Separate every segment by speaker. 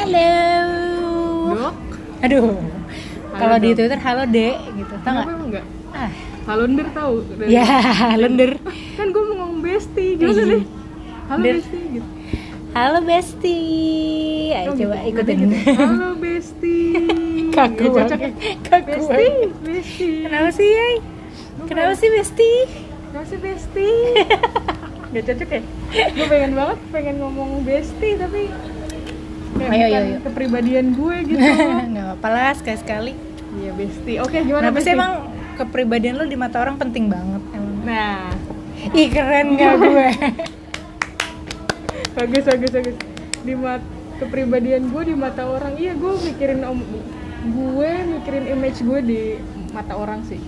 Speaker 1: Halo.
Speaker 2: Dok,
Speaker 1: Aduh. Kalau di. Twitter halo Dek gitu. Tau nggak?
Speaker 2: enggak?
Speaker 1: Ah.
Speaker 2: Halonder tahu? Dari-
Speaker 1: Ya, lender.
Speaker 2: Kan gue mau ngomong besti, gimana
Speaker 1: Iya.
Speaker 2: sih? Halo
Speaker 1: Der-
Speaker 2: besti gitu.
Speaker 1: Halo Besti. Ayo
Speaker 2: Oh,
Speaker 1: coba
Speaker 2: gitu.
Speaker 1: ikutin.
Speaker 2: Gitu. Halo besti.
Speaker 1: Kaku
Speaker 2: Ya, ya.
Speaker 1: Kaku
Speaker 2: Besti, besti.
Speaker 1: Kenapa sih, Yai?
Speaker 2: Gua
Speaker 1: Kenapa sih Besti?
Speaker 2: Kenapa sih besti? Gak cocok ya? Gue pengen banget pengen ngomong besti tapi kayak
Speaker 1: Ayo, ayo, ayo.
Speaker 2: kepribadian gue gitu.
Speaker 1: Nggak apa-apa lah sekali-sekali.
Speaker 2: Iya besti. Oke gimana
Speaker 1: Kenapa
Speaker 2: besti?
Speaker 1: sih emang kepribadian lo di mata orang penting banget emang?
Speaker 2: Nah,
Speaker 1: Ih keren gak gue?
Speaker 2: bagus bagus bagus. Di mat kepribadian gue di mata orang, iya gue mikirin om gue mikirin image gue di mata orang sih.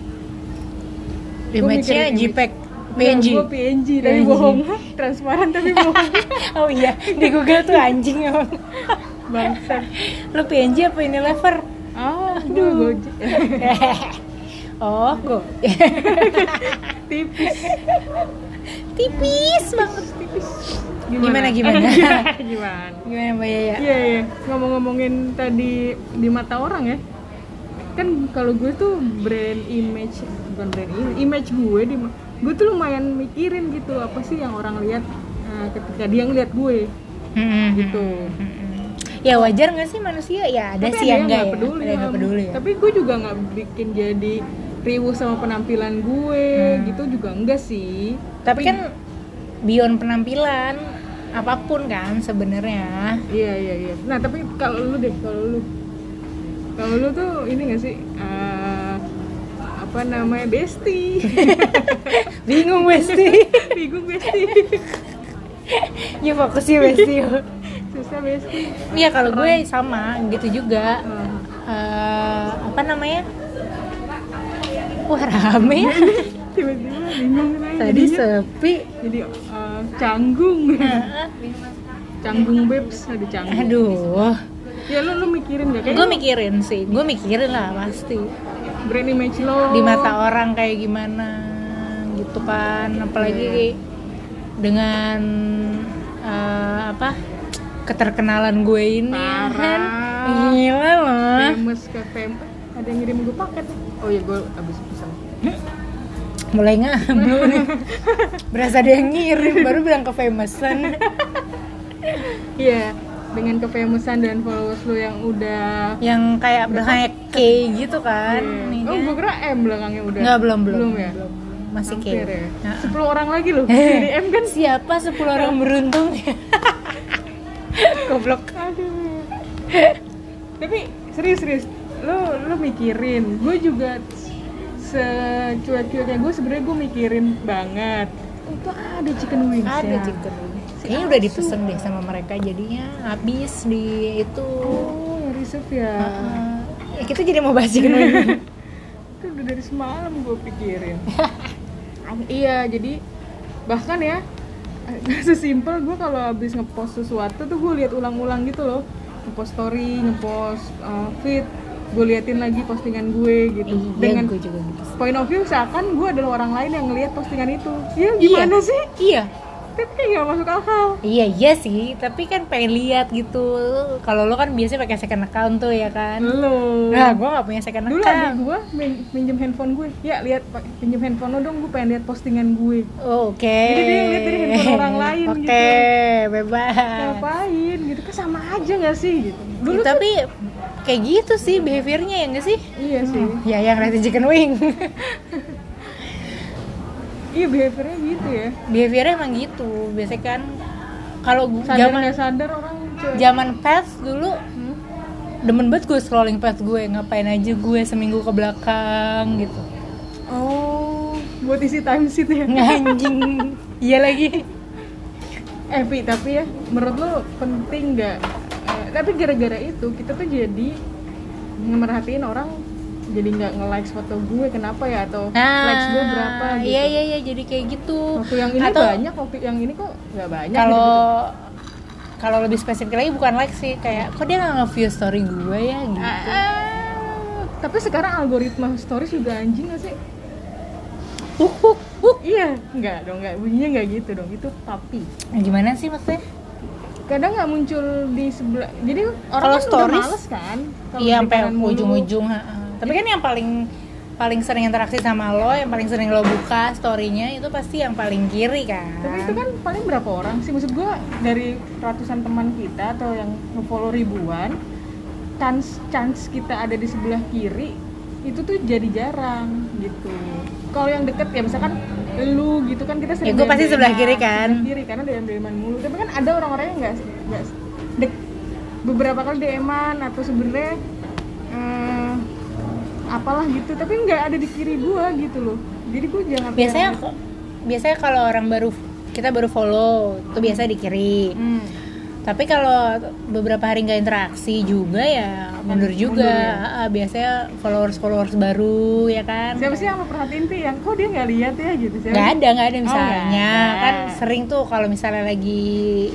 Speaker 1: Image-nya
Speaker 2: image.
Speaker 1: JPEG, PNG.
Speaker 2: gue PNG tapi
Speaker 1: PNG.
Speaker 2: bohong, transparan tapi bohong.
Speaker 1: Oh iya, di Google tuh anjing emang.
Speaker 2: Bangsat.
Speaker 1: Lo PNG apa ini lever?
Speaker 2: Oh, gue gojek.
Speaker 1: oh, kok
Speaker 2: Tipis.
Speaker 1: tipis banget.
Speaker 2: tipis
Speaker 1: Gimana, gimana?
Speaker 2: gimana
Speaker 1: Gimana Mbak Yaya?
Speaker 2: iya iya ngomong-ngomongin tadi di mata orang ya kan kalau gue tuh brand image bukan brand image, image gue di gue tuh lumayan mikirin gitu apa sih yang orang lihat eh, ketika dia ngeliat gue
Speaker 1: Hmm,
Speaker 2: gitu
Speaker 1: Ya wajar nggak sih manusia? Ya ada
Speaker 2: tapi
Speaker 1: sih yang
Speaker 2: nggak
Speaker 1: ya.
Speaker 2: peduli,
Speaker 1: ada nggak
Speaker 2: sama-
Speaker 1: peduli ya.
Speaker 2: tapi gue juga nggak bikin jadi riuh sama penampilan gue
Speaker 1: Hmm.
Speaker 2: gitu juga enggak sih
Speaker 1: Tapi kan beyond penampilan apa pun kan sebenarnya.
Speaker 2: Iya iya iya. Nah tapi kalau lu deh, kalau lu, kalau lu tuh ini gak sih eh, apa namanya besti?
Speaker 1: Bingung Besti.
Speaker 2: Bingung besti.
Speaker 1: ya fokus ya Besti.
Speaker 2: Susah besti.
Speaker 1: Iya kalau gue sama gitu juga.
Speaker 2: Eh,
Speaker 1: apa namanya? Wah rame ya.
Speaker 2: Tiba-tiba bingung.
Speaker 1: Tadi
Speaker 2: jadinya.
Speaker 1: sepi.
Speaker 2: Jadi eh, canggung. canggung babes, ada canggung.
Speaker 1: Aduh.
Speaker 2: Ya lu lu mikirin gak kayak
Speaker 1: Gue mikirin sih, gue mikirin lah pasti.
Speaker 2: Brand image lo
Speaker 1: Di mata orang kayak gimana gitu kan. Apalagi dengan eh, apa keterkenalan gue ini kan. Gila loh.
Speaker 2: famous ke famous. Ada yang ngirim gue paket. Oh iya gue abis pesan.
Speaker 1: Mulai ngablu nih. Berasa ada yang ngirim baru bilang ke famousan.
Speaker 2: Iya, dengan kefamousan dan followers lu yang udah
Speaker 1: yang kayak belakangnya K gitu kan.
Speaker 2: Iya.
Speaker 1: Nih,
Speaker 2: Oh,
Speaker 1: kan.
Speaker 2: gue kira M belakangnya udah.
Speaker 1: Nggak, belum, belum.
Speaker 2: Belum ya?
Speaker 1: Masih K.
Speaker 2: Ya.
Speaker 1: Nah.
Speaker 2: 10 orang lagi loh.
Speaker 1: Eh.
Speaker 2: Jadi M kan
Speaker 1: Siapa 10 orang beruntung? Goblok.
Speaker 2: aduh. Tapi serius serius. Lu lu mikirin. Gue juga secuek-cueknya gue sebenarnya gue mikirin banget. Itu ada chicken wings
Speaker 1: Ada
Speaker 2: ya.
Speaker 1: chicken wings. Kayaknya udah dipesen deh sama mereka jadinya habis di itu.
Speaker 2: Oh, reserve ya.
Speaker 1: Heeh. ya kita jadi mau bahas chicken wings.
Speaker 2: itu udah dari semalam gue pikirin iya jadi bahkan ya sesimpel gue kalau habis ngepost sesuatu tuh gue lihat ulang-ulang gitu loh ngepost story ngepost uh, feed gue liatin lagi postingan gue gitu
Speaker 1: Iya,
Speaker 2: dengan
Speaker 1: gue juga gitu.
Speaker 2: point of view seakan gue adalah orang lain yang ngelihat postingan itu ya gimana
Speaker 1: Iya.
Speaker 2: sih
Speaker 1: Iya.
Speaker 2: Tapi kayak gak masuk akal
Speaker 1: Iya iya sih, tapi kan pengen lihat gitu. Kalau lo kan biasanya pakai second account tuh ya kan.
Speaker 2: lo
Speaker 1: Nah, gue gak punya second
Speaker 2: dulu
Speaker 1: account.
Speaker 2: gue min- minjem handphone gue ya lihat pinjem handphone lo dong gue pengen lihat postingan gue
Speaker 1: Oh, Oke.
Speaker 2: Jadi dia ngeliat dari handphone orang lain
Speaker 1: Oke,
Speaker 2: gitu.
Speaker 1: bebas.
Speaker 2: ngapain gitu kan sama aja gak sih gitu dulu
Speaker 1: Ya, tapi kayak gitu sih behaviornya ya nggak sih?
Speaker 2: iya sih
Speaker 1: Ya yang liatin chicken wing.
Speaker 2: iya behaviornya gitu ya.
Speaker 1: Behaviornya emang gitu. Biasanya kan kalau zaman
Speaker 2: sadar orang
Speaker 1: zaman pets dulu
Speaker 2: Hmm?
Speaker 1: demen banget gue scrolling pets gue ngapain aja gue seminggu ke belakang gitu.
Speaker 2: Oh buat isi time sheet ya?
Speaker 1: Anjing. Iya lagi.
Speaker 2: Eh Pi, tapi ya menurut lo penting nggak? Eh, tapi gara-gara itu kita tuh jadi merhatiin orang jadi nggak nge-like foto gue kenapa ya atau likes gue berapa gitu
Speaker 1: iya iya iya jadi kayak gitu
Speaker 2: waktu yang ini
Speaker 1: Atau
Speaker 2: banyak waktu yang ini kok nggak banyak
Speaker 1: kalau
Speaker 2: gitu.
Speaker 1: kalau lebih spesifik lagi bukan like sih kayak kok dia nggak nge-view story gue ya gitu
Speaker 2: Ah, tapi sekarang algoritma stories juga anjing gak sih?
Speaker 1: Huk, huk, huk.
Speaker 2: Iya, enggak dong, enggak bunyinya enggak gitu dong. Itu tapi
Speaker 1: Nah, gimana sih maksudnya
Speaker 2: kadang nggak muncul di sebelah jadi orang
Speaker 1: Kalau
Speaker 2: kan
Speaker 1: stories,
Speaker 2: udah males kan
Speaker 1: iya sampai ujung-ujung. Tapi kan yang paling paling sering interaksi sama lo yang paling sering lo buka storynya itu pasti yang paling kiri kan?
Speaker 2: Tapi itu kan paling berapa orang sih? Maksud gua dari ratusan teman kita atau yang nge-follow ribuan chance chance kita ada di sebelah kiri itu tuh jadi jarang gitu. Kalau yang deket ya misalkan lu gitu kan kita sering
Speaker 1: Ya, gua pasti sebelah kiri kan.
Speaker 2: sebelah kiri karena DM DM-an mulu. Tapi kan ada orang-orang yang nggak beberapa kali DM-an atau sebenarnya eh, apalah gitu tapi nggak ada di kiri gua gitu loh. Jadi gua jangan
Speaker 1: biasanya biasanya kalau orang baru kita baru follow itu biasa di kiri.
Speaker 2: Hmm.
Speaker 1: tapi kalau beberapa hari nggak interaksi juga ya mundur juga.
Speaker 2: mundur
Speaker 1: Ah, biasanya followers followers baru ya kan?
Speaker 2: Siapa sih yang lo perhatiin tuh yang kok dia nggak lihat ya? gitu siapa
Speaker 1: nggak
Speaker 2: sih?
Speaker 1: ada nggak ada
Speaker 2: Oh,
Speaker 1: misalnya.
Speaker 2: nggak ada.
Speaker 1: kan sering tuh kalau misalnya lagi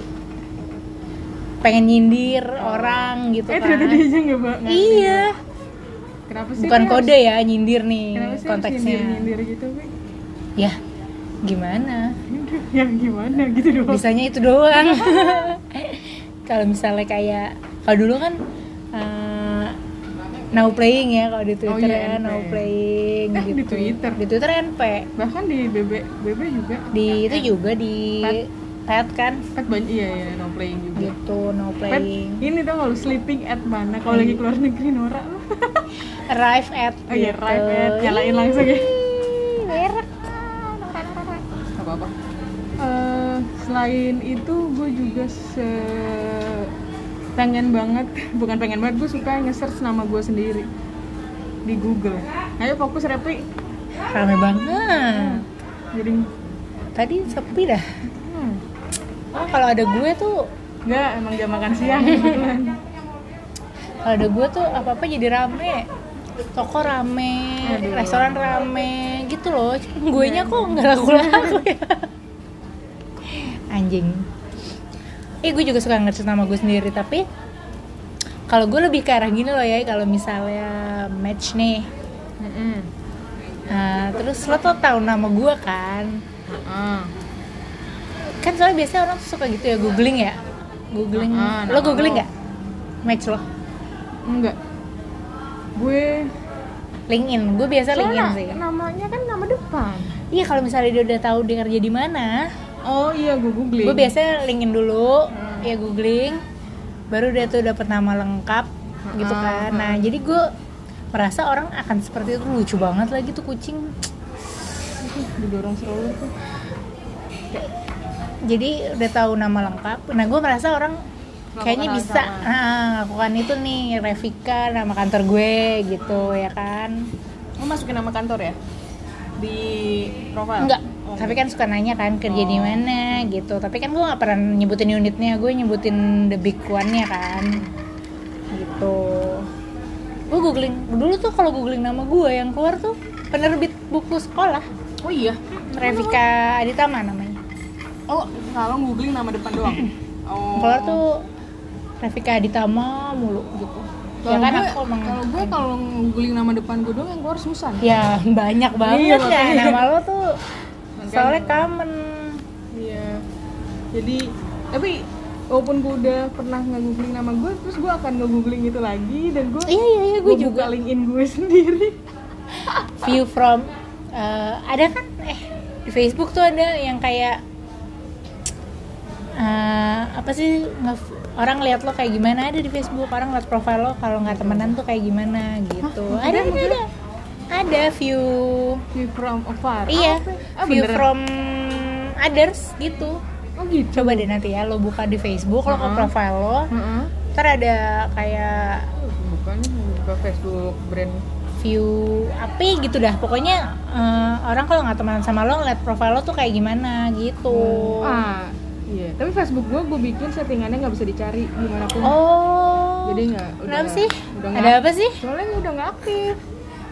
Speaker 1: pengen nyindir orang gitu
Speaker 2: eh
Speaker 1: kan.
Speaker 2: ternyata dia aja nggak
Speaker 1: iya.
Speaker 2: Kenapa sih
Speaker 1: bukan
Speaker 2: dia harus-
Speaker 1: kode ya nyindir nih
Speaker 2: sih
Speaker 1: konteksnya.
Speaker 2: nyindir gitu Wi?
Speaker 1: ya gimana?
Speaker 2: Ya gimana? Gitu doang.
Speaker 1: Bisanya itu doang. Kalau misalnya kayak kalau dulu kan eh, now playing ya kalau di twitter
Speaker 2: iya,
Speaker 1: ya
Speaker 2: NP.
Speaker 1: now playing
Speaker 2: Eh,
Speaker 1: gitu.
Speaker 2: Di Twitter?
Speaker 1: di twitter np
Speaker 2: bahkan di BB BB juga?
Speaker 1: Di itu juga di
Speaker 2: Pet.
Speaker 1: pet kan?
Speaker 2: Pet banyak iya iya no playing juga.
Speaker 1: Gitu no
Speaker 2: pet
Speaker 1: playing.
Speaker 2: ini tau lu sleeping at mana? Kalau lagi keluar negeri Nora lu
Speaker 1: arrive at
Speaker 2: oh iya
Speaker 1: gitu.
Speaker 2: right at nyalain langsung ya.
Speaker 1: Ih, merek
Speaker 2: Gak apa-apa. Eh, selain itu gue juga se pengen banget bukan pengen banget gue suka nge-search nama gue sendiri di Google. Ayo fokus Repi
Speaker 1: rame banget.
Speaker 2: Jadi
Speaker 1: tadi sepi dah.
Speaker 2: Hmm,
Speaker 1: oh kalau ada gue tuh
Speaker 2: nggak emang jam makan siang.
Speaker 1: Kalau ada gue tuh apa apa jadi rame toko rame
Speaker 2: Aduh.
Speaker 1: restoran rame gitu loh. Gue nya kok nggak laku laku ya? Anjing. Eh gue juga suka nge nama gue sendiri tapi kalau gue lebih ke arah gini loh ya kalau misalnya match nih. Nah, terus lo tuh tahu nama gue kan? Kan soalnya biasanya orang tuh suka gitu ya googling ya? Googling. Lo googling nggak? Match lo?
Speaker 2: Enggak gue
Speaker 1: LinkedIn. Gue biasa LinkedIn
Speaker 2: soalnya
Speaker 1: sih.
Speaker 2: namanya kan nama depan.
Speaker 1: Iya kalau misalnya dia udah tahu dia kerja di mana.
Speaker 2: Oh iya gue googling.
Speaker 1: Gue biasanya LinkedIn dulu.
Speaker 2: Hmm.
Speaker 1: ya googling. Baru dia tuh dapat nama lengkap gitu
Speaker 2: Ah,
Speaker 1: kan.
Speaker 2: Ah.
Speaker 1: nah jadi gue merasa orang akan seperti itu. Lucu banget lagi tuh kucing.
Speaker 2: Didorong stroller tuh.
Speaker 1: Jadi udah tahu nama lengkap. Nah gue merasa orang kayaknya bisa.
Speaker 2: sama.
Speaker 1: nah, lakukan itu nih Revika nama kantor gue gitu ya kan?
Speaker 2: Lo masukin nama kantor ya? Di profile?
Speaker 1: Enggak
Speaker 2: Oh,
Speaker 1: tapi kan suka nanya kan kerja di
Speaker 2: Oh.
Speaker 1: mana gitu. Tapi kan gue nggak pernah nyebutin unitnya gue nyebutin the big one nya kan. Gitu. Gue googling. Dulu tuh kalau googling nama gue yang keluar tuh penerbit buku sekolah.
Speaker 2: Oh iya?
Speaker 1: Revika Aditama namanya.
Speaker 2: Oh kalau googling nama depan doang? Oh.
Speaker 1: Keluar tuh Revika Aditama mulu gitu. Ya
Speaker 2: kalau
Speaker 1: kan
Speaker 2: gue
Speaker 1: aku emang
Speaker 2: kalau gue kalau googling nama depan gue doang yang keluar Susan
Speaker 1: ya banyak banget
Speaker 2: Iya,
Speaker 1: ya. nama lo tuh
Speaker 2: Makanya.
Speaker 1: soalnya common.
Speaker 2: Iya. Jadi tapi walaupun gue udah pernah nge-googling nama gue terus gue akan nge-googling itu lagi dan gue
Speaker 1: iya iya iya gue juga.
Speaker 2: buka linkedin gue sendiri.
Speaker 1: View from eh, ada kan eh di Facebook tuh ada yang kayak eh, apa sih nge- orang lihat lo kayak gimana? Ada di Facebook orang lihat profile lo kalau nggak temenan tuh kayak gimana gitu.
Speaker 2: Hah,
Speaker 1: ada ada ada ada. View.
Speaker 2: View from afar.
Speaker 1: Iya
Speaker 2: Apa? ah,
Speaker 1: view
Speaker 2: beneran?
Speaker 1: from others gitu.
Speaker 2: Oh gitu.
Speaker 1: Coba deh nanti ya lo buka di Facebook lo ke profile lo.
Speaker 2: Heeh.
Speaker 1: ntar ada kayak
Speaker 2: bukan buka Facebook brand.
Speaker 1: view apa gitu dah. Pokoknya eh, orang kalau nggak temenan sama lo ngeliat profile lo tuh kayak gimana gitu.
Speaker 2: Ah iya tapi Facebook gue gue bikin settingannya nggak bisa dicari gimana pun
Speaker 1: oh
Speaker 2: jadi nggak
Speaker 1: kenapa sih?
Speaker 2: udah
Speaker 1: ada apa sih?
Speaker 2: Soalnya udah nggak aktif.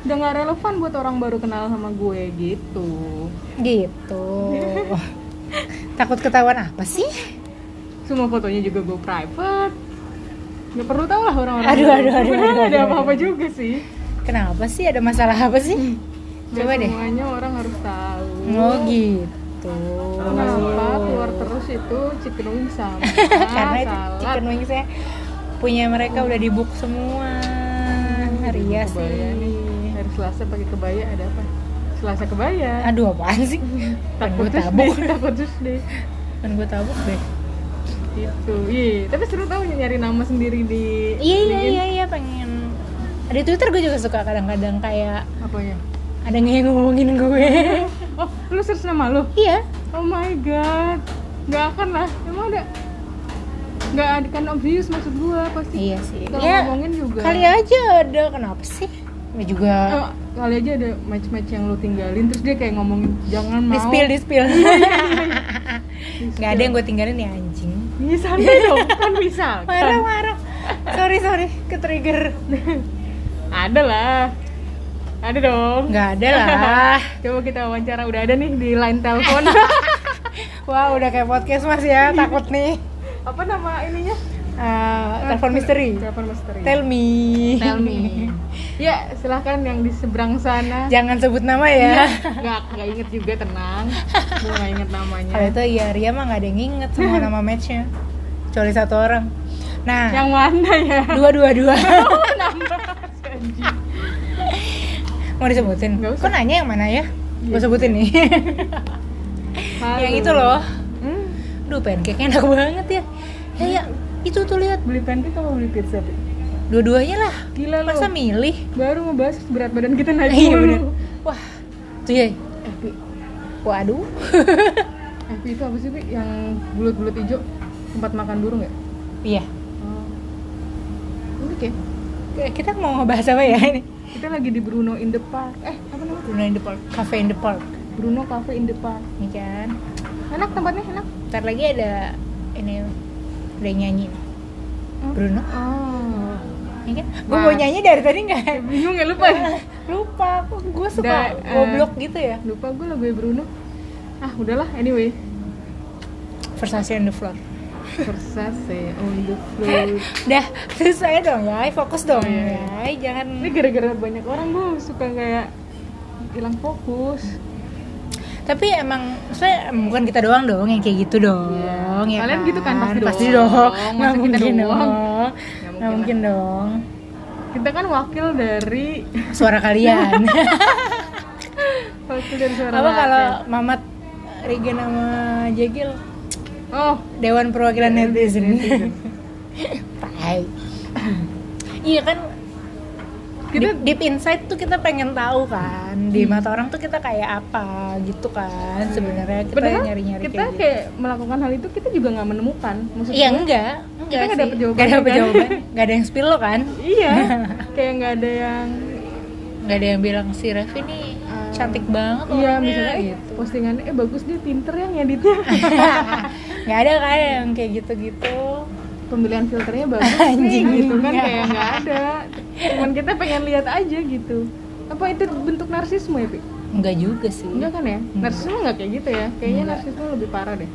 Speaker 2: Udah nggak relevan buat orang baru kenal sama gue gitu.
Speaker 1: Gitu. Takut ketahuan apa sih?
Speaker 2: Semua fotonya juga gue private. Nggak perlu tahu lah orang-orang
Speaker 1: Aduh, aduh, aduh, aduh,
Speaker 2: nggak ada
Speaker 1: aduh,
Speaker 2: apa-apa
Speaker 1: aduh.
Speaker 2: juga sih.
Speaker 1: Kenapa sih? Ada masalah apa sih?
Speaker 2: Nggak
Speaker 1: coba deh.
Speaker 2: semuanya orang harus tahu.
Speaker 1: Oh gitu gitu
Speaker 2: Kenapa keluar terus itu chicken wing sama
Speaker 1: karena itu
Speaker 2: salad?
Speaker 1: chicken wingsnya punya mereka udah di book semua Ria
Speaker 2: Kebaya nih.
Speaker 1: sih
Speaker 2: Hari Selasa pakai kebaya ada apa? Selasa kebaya.
Speaker 1: aduh apaan sih
Speaker 2: takut
Speaker 1: gue
Speaker 2: terus
Speaker 1: tabuk
Speaker 2: takut terus deh.
Speaker 1: kan gue tabuk deh
Speaker 2: Gitu. Iya, tapi seru tau nyari nama sendiri di
Speaker 1: iya iya iya iya pengen di Twitter gue juga suka kadang-kadang kayak
Speaker 2: Apa ya?
Speaker 1: ada yang ngomongin gue
Speaker 2: Oh, lu search nama lu?
Speaker 1: iya
Speaker 2: Oh my god. Gak akan lah. Emang ada Gak ada kan obvious maksud gua pasti.
Speaker 1: iya sih
Speaker 2: Kalau
Speaker 1: ya
Speaker 2: ngomongin juga.
Speaker 1: kali aja ada kenapa sih ya juga
Speaker 2: Eh, kali aja ada match-match yang lu tinggalin terus dia kayak ngomongin jangan mau.
Speaker 1: di spill di spill
Speaker 2: Di
Speaker 1: nggak ada yang gue tinggalin ya anjing
Speaker 2: Iya santai dong, kan bisa.
Speaker 1: marah marah sorry sorry ke trigger
Speaker 2: Ada lah. Ada dong.
Speaker 1: nggak ada lah
Speaker 2: Coba kita wawancara udah ada nih di line telepon.
Speaker 1: wah udah kayak podcast mas ya takut nih
Speaker 2: Apa nama ininya?
Speaker 1: Eh, telepon misteri
Speaker 2: Telepon misteri.
Speaker 1: tell me
Speaker 2: Tell me. Ya, silahkan yang di seberang sana.
Speaker 1: jangan sebut nama ya
Speaker 2: Gak, gak inget juga tenang. Gue gak inget namanya.
Speaker 1: kalau itu ya Ria mah nggak ada yang inget semua nama matchnya kecuali satu orang nah
Speaker 2: Yang mana ya?
Speaker 1: dua dua dua
Speaker 2: Oh, nambah.
Speaker 1: Mau disebutin
Speaker 2: usah.
Speaker 1: kok nanya yang mana ya
Speaker 2: Iya.
Speaker 1: gue sebutin nih yang itu loh
Speaker 2: Hmm,
Speaker 1: Duh pancake enak banget ya Ya ya itu tuh lihat
Speaker 2: beli pancake apa beli pizza? Pi?
Speaker 1: dua-duanya lah
Speaker 2: Gila lu.
Speaker 1: masa milih
Speaker 2: Baru ngebahas berat badan kita naik
Speaker 1: iya
Speaker 2: mulu.
Speaker 1: bener wah tuh ya
Speaker 2: Eh, Pi.
Speaker 1: waduh
Speaker 2: Eh, Pi, itu apa sih, Pi? Yang bulut-bulut hijau tempat makan burung ya?
Speaker 1: iya
Speaker 2: Oh. Ya?
Speaker 1: Eh, kita mau ngebahas apa ya ini
Speaker 2: Kita lagi di Bruno in the Park. Eh, apa namanya?
Speaker 1: Bruno in the Park Cafe in the Park
Speaker 2: Bruno Cafe in the Park.
Speaker 1: ini kan
Speaker 2: Enak tempatnya, enak.
Speaker 1: ntar lagi ada ini yang nyanyi
Speaker 2: Oh.
Speaker 1: Bruno
Speaker 2: Oh.
Speaker 1: ini kan gue mau nyanyi dari tadi nggak
Speaker 2: Bingung ya lupa ya?
Speaker 1: lupa gue suka
Speaker 2: Da- eh.
Speaker 1: goblok gitu ya
Speaker 2: Lupa gue lagu Bruno. Ah, udahlah anyway.
Speaker 1: Versace on the floor
Speaker 2: Versace on the floor.
Speaker 1: dah selesai dong ya fokus dong
Speaker 2: Oh, iya,
Speaker 1: ya jangan
Speaker 2: Ini gara-gara banyak orang gue suka kayak hilang fokus.
Speaker 1: tapi emang saya bukan kita doang dong yang kayak gitu dong
Speaker 2: Iya.
Speaker 1: ya
Speaker 2: Kalian gitu kan? Pasti
Speaker 1: pasti
Speaker 2: dong.
Speaker 1: dong nggak mungkin
Speaker 2: doang?
Speaker 1: dong
Speaker 2: Nggak
Speaker 1: nggak
Speaker 2: mungkin
Speaker 1: mungkin dong
Speaker 2: Kita kan wakil dari
Speaker 1: suara kalian
Speaker 2: wakil dari suara
Speaker 1: apa kalau. Mamat Regen sama Jegil
Speaker 2: Oh,
Speaker 1: Dewan Perwakilan Netizen Tai iya kan
Speaker 2: Kita-
Speaker 1: deep, deep inside tuh kita pengen tahu kan di mata orang tuh kita kayak apa gitu kan sebenarnya kita
Speaker 2: padahal
Speaker 1: nyari-nyari
Speaker 2: kita
Speaker 1: kayak gitu.
Speaker 2: kayak melakukan hal itu kita juga nggak menemukan. Maksud
Speaker 1: Iya enggak, enggak
Speaker 2: Kita nggak dapet jawabannya,
Speaker 1: Nggak dapet
Speaker 2: kan?
Speaker 1: jawaban, nggak ada yang spill lo kan?
Speaker 2: Iya, kayak nggak ada yang
Speaker 1: Nggak ada yang bilang si nih
Speaker 2: Ah.
Speaker 1: cantik banget
Speaker 2: Iya,
Speaker 1: orangnya,"
Speaker 2: misalnya eh,
Speaker 1: gitu.
Speaker 2: postingannya eh bagus dia pinter ya ngeditnya.
Speaker 1: nggak ada kan yang kayak gitu-gitu.
Speaker 2: Pemilihan filternya bagus
Speaker 1: Anjing.
Speaker 2: nih gitu kan kayak nggak ada. Cuman kita pengen lihat aja gitu. Apa itu bentuk narsisme ya, Pi?
Speaker 1: Enggak juga sih.
Speaker 2: Enggak kan ya? Narsisme nggak kayak gitu ya? Kayaknya
Speaker 1: Enggak.
Speaker 2: narsisme lebih parah deh.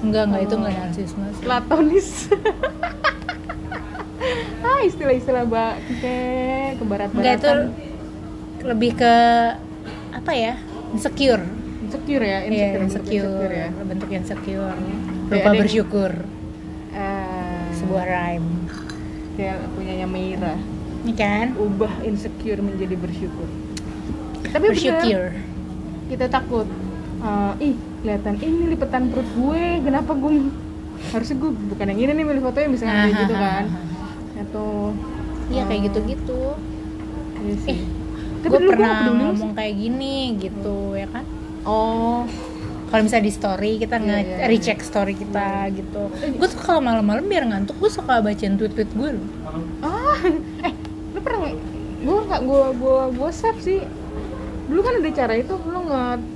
Speaker 1: Enggak, enggak itu
Speaker 2: Oh.
Speaker 1: enggak narsisme sih.
Speaker 2: Platonis. ah, istilah-istilah mbak kayak ke barat
Speaker 1: Enggak itu lebih ke apa ya? Insecure.
Speaker 2: insecure ya,
Speaker 1: Iya,
Speaker 2: insecure,
Speaker 1: insecure.
Speaker 2: ya.
Speaker 1: Bentuk insecure.
Speaker 2: Kayak
Speaker 1: Lupa
Speaker 2: yang-
Speaker 1: bersyukur.
Speaker 2: Eh,
Speaker 1: Sebuah rhyme.
Speaker 2: kayak punyanya Meira.
Speaker 1: Ini kan?
Speaker 2: Ubah insecure menjadi bersyukur. Tapi bener,
Speaker 1: Bersyukur.
Speaker 2: kita takut. Eh, ih, kelihatan ini lipetan perut gue. Kenapa gue harusnya gue bukan yang ini nih milih fotonya misalnya kayak gitu kan atau
Speaker 1: Iya kayak
Speaker 2: eh,
Speaker 1: gitu-gitu.
Speaker 2: iya sih.
Speaker 1: Eh, gue pernah ngomong kayak gini gitu ya kan?
Speaker 2: oh
Speaker 1: kalau misalnya di story kita
Speaker 2: Iya,
Speaker 1: nge
Speaker 2: iya.
Speaker 1: recheck story kita gitu. Gue tuh kalau malam-malam biar ngantuk gue suka bacain tweet-tweet gue loh.
Speaker 2: Ah eh lu pernah gue nggak gue gue gue save sih. Dulu kan ada cara itu lu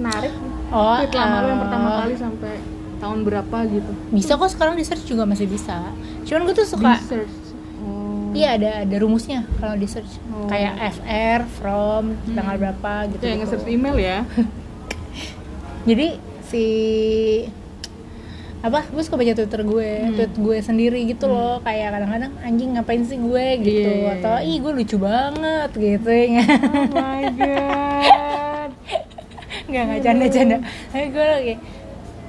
Speaker 2: narik
Speaker 1: oh
Speaker 2: tweet lama lu yang pertama
Speaker 1: eh,
Speaker 2: kali sampai tahun berapa gitu.
Speaker 1: Bisa kok sekarang di search juga masih bisa. Cuman gue tuh suka
Speaker 2: di search oh.
Speaker 1: iya ada ada rumusnya kalau di search
Speaker 2: Oh.
Speaker 1: kayak fr from
Speaker 2: Hmm.
Speaker 1: tanggal berapa gitu,
Speaker 2: kayak nge-search email ya.
Speaker 1: Jadi si apa gue suka baca twitter gue
Speaker 2: Hmm.
Speaker 1: tweet gue sendiri gitu loh. Kayak kadang-kadang anjing ngapain sih gue? gitu.
Speaker 2: Iya, iya,
Speaker 1: atau
Speaker 2: iya.
Speaker 1: ih gue lucu banget gitu ya
Speaker 2: oh my god.
Speaker 1: Nggak nggak canda canda tapi gue lagi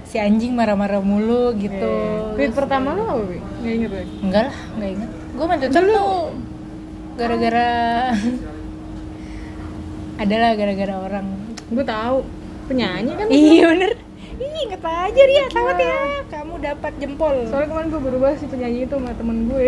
Speaker 1: si anjing marah-marah mulu gitu.
Speaker 2: Tweet pertama lo apa? Nggak inget lagi.
Speaker 1: enggak lah nggak inget. Gue main Twitter tuh gara-gara adalah gara-gara orang.
Speaker 2: Gue tahu. Penyanyi kan.
Speaker 1: iya bener Ih, inget aja Ria, selamat ya Kamu dapat jempol
Speaker 2: Soalnya kemarin gue baru bahas si penyanyi itu sama temen gue.